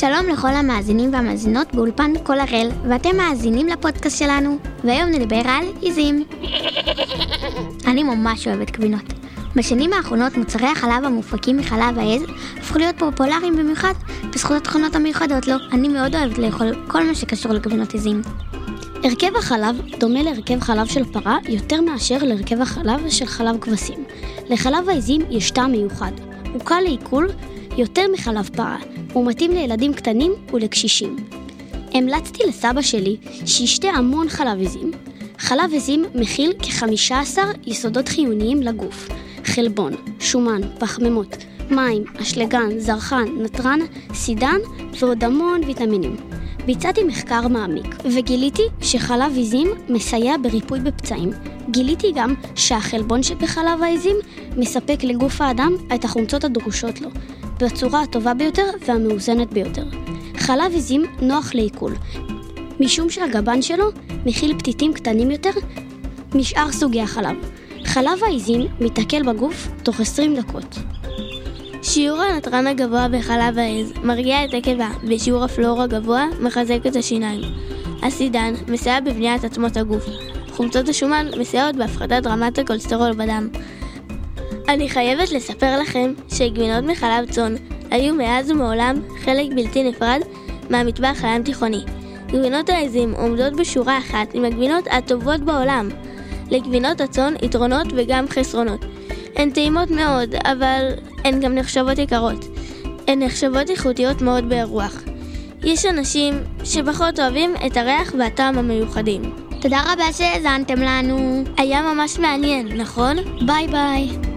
שלום לכל המאזינים והמאזינות באולפן כל הראל, ואתם מאזינים לפודקאסט שלנו, והיום נדבר על עיזים. אני ממש אוהבת גבינות. בשנים האחרונות מוצרי החלב המופקים מחלב העז הפכו להיות פופולריים במיוחד בזכות התכונות המיוחדות לו. אני מאוד אוהבת לאכול כל מה שקשור לגבינות עיזים. הרכב החלב דומה להרכב חלב של פרה יותר מאשר להרכב החלב של חלב כבשים. לחלב העזים יש טעם מיוחד. הוא קל לעיכול יותר מחלב פרה. הוא מתאים לילדים קטנים ולקשישים. המלצתי לסבא שלי שישתה המון חלב עזים. חלב עזים מכיל כ-15 יסודות חיוניים לגוף חלבון, שומן, פחמימות, מים, אשלגן, זרחן, נתרן, סידן ועוד המון ויטמינים. ביצעתי מחקר מעמיק, וגיליתי שחלב עיזים מסייע בריפוי בפצעים. גיליתי גם שהחלבון שבחלב העיזים מספק לגוף האדם את החומצות הדרושות לו, בצורה הטובה ביותר והמאוזנת ביותר. חלב עיזים נוח לעיכול, משום שהגבן שלו מכיל פתיתים קטנים יותר משאר סוגי החלב. חלב העיזים מתעכל בגוף תוך 20 דקות. שיעור הנתרן הגבוה בחלב העז מרגיע את הקיבה, ושיעור הפלואור הגבוה מחזק את השיניים. הסידן מסייע בבניית עצמות הגוף. חומצות השומן מסייעות בהפחתת רמת הכולסטרול בדם. אני חייבת לספר לכם שגבינות מחלב צאן היו מאז ומעולם חלק בלתי נפרד מהמטבח הים תיכוני. גבינות העזים עומדות בשורה אחת עם הגבינות הטובות בעולם. לגבינות הצאן יתרונות וגם חסרונות. הן טעימות מאוד, אבל הן גם נחשבות יקרות. הן נחשבות איכותיות מאוד באירוח. יש אנשים שפחות אוהבים את הריח והטעם המיוחדים. תודה רבה שהאזנתם לנו. היה ממש מעניין, נכון? ביי ביי.